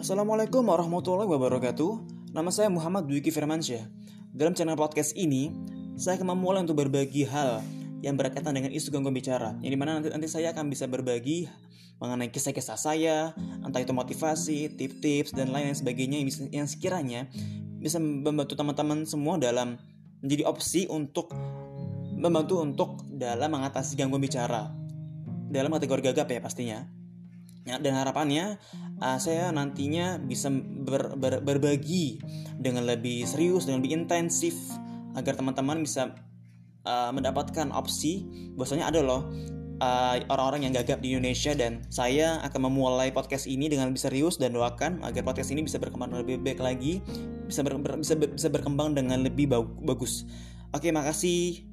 Assalamualaikum warahmatullahi wabarakatuh. Nama saya Muhammad Dwiki Firmansyah. Dalam channel podcast ini, saya akan memulai untuk berbagi hal yang berkaitan dengan isu gangguan bicara. Yang di mana nanti, nanti saya akan bisa berbagi mengenai kisah-kisah saya, entah itu motivasi, tips-tips, dan lain-lain sebagainya yang, yang sekiranya bisa membantu teman-teman semua dalam menjadi opsi untuk membantu untuk dalam mengatasi gangguan bicara dalam kategori gagap ya pastinya. Ya, dan harapannya uh, saya nantinya bisa ber, ber, berbagi dengan lebih serius dan lebih intensif agar teman-teman bisa uh, mendapatkan opsi. Bahwasanya ada loh orang orang-orang yang gagap di Indonesia dan saya akan memulai podcast ini dengan lebih serius dan doakan agar podcast ini bisa berkembang lebih baik lagi bisa ber, ber, bisa bisa berkembang dengan lebih bagus. Oke, makasih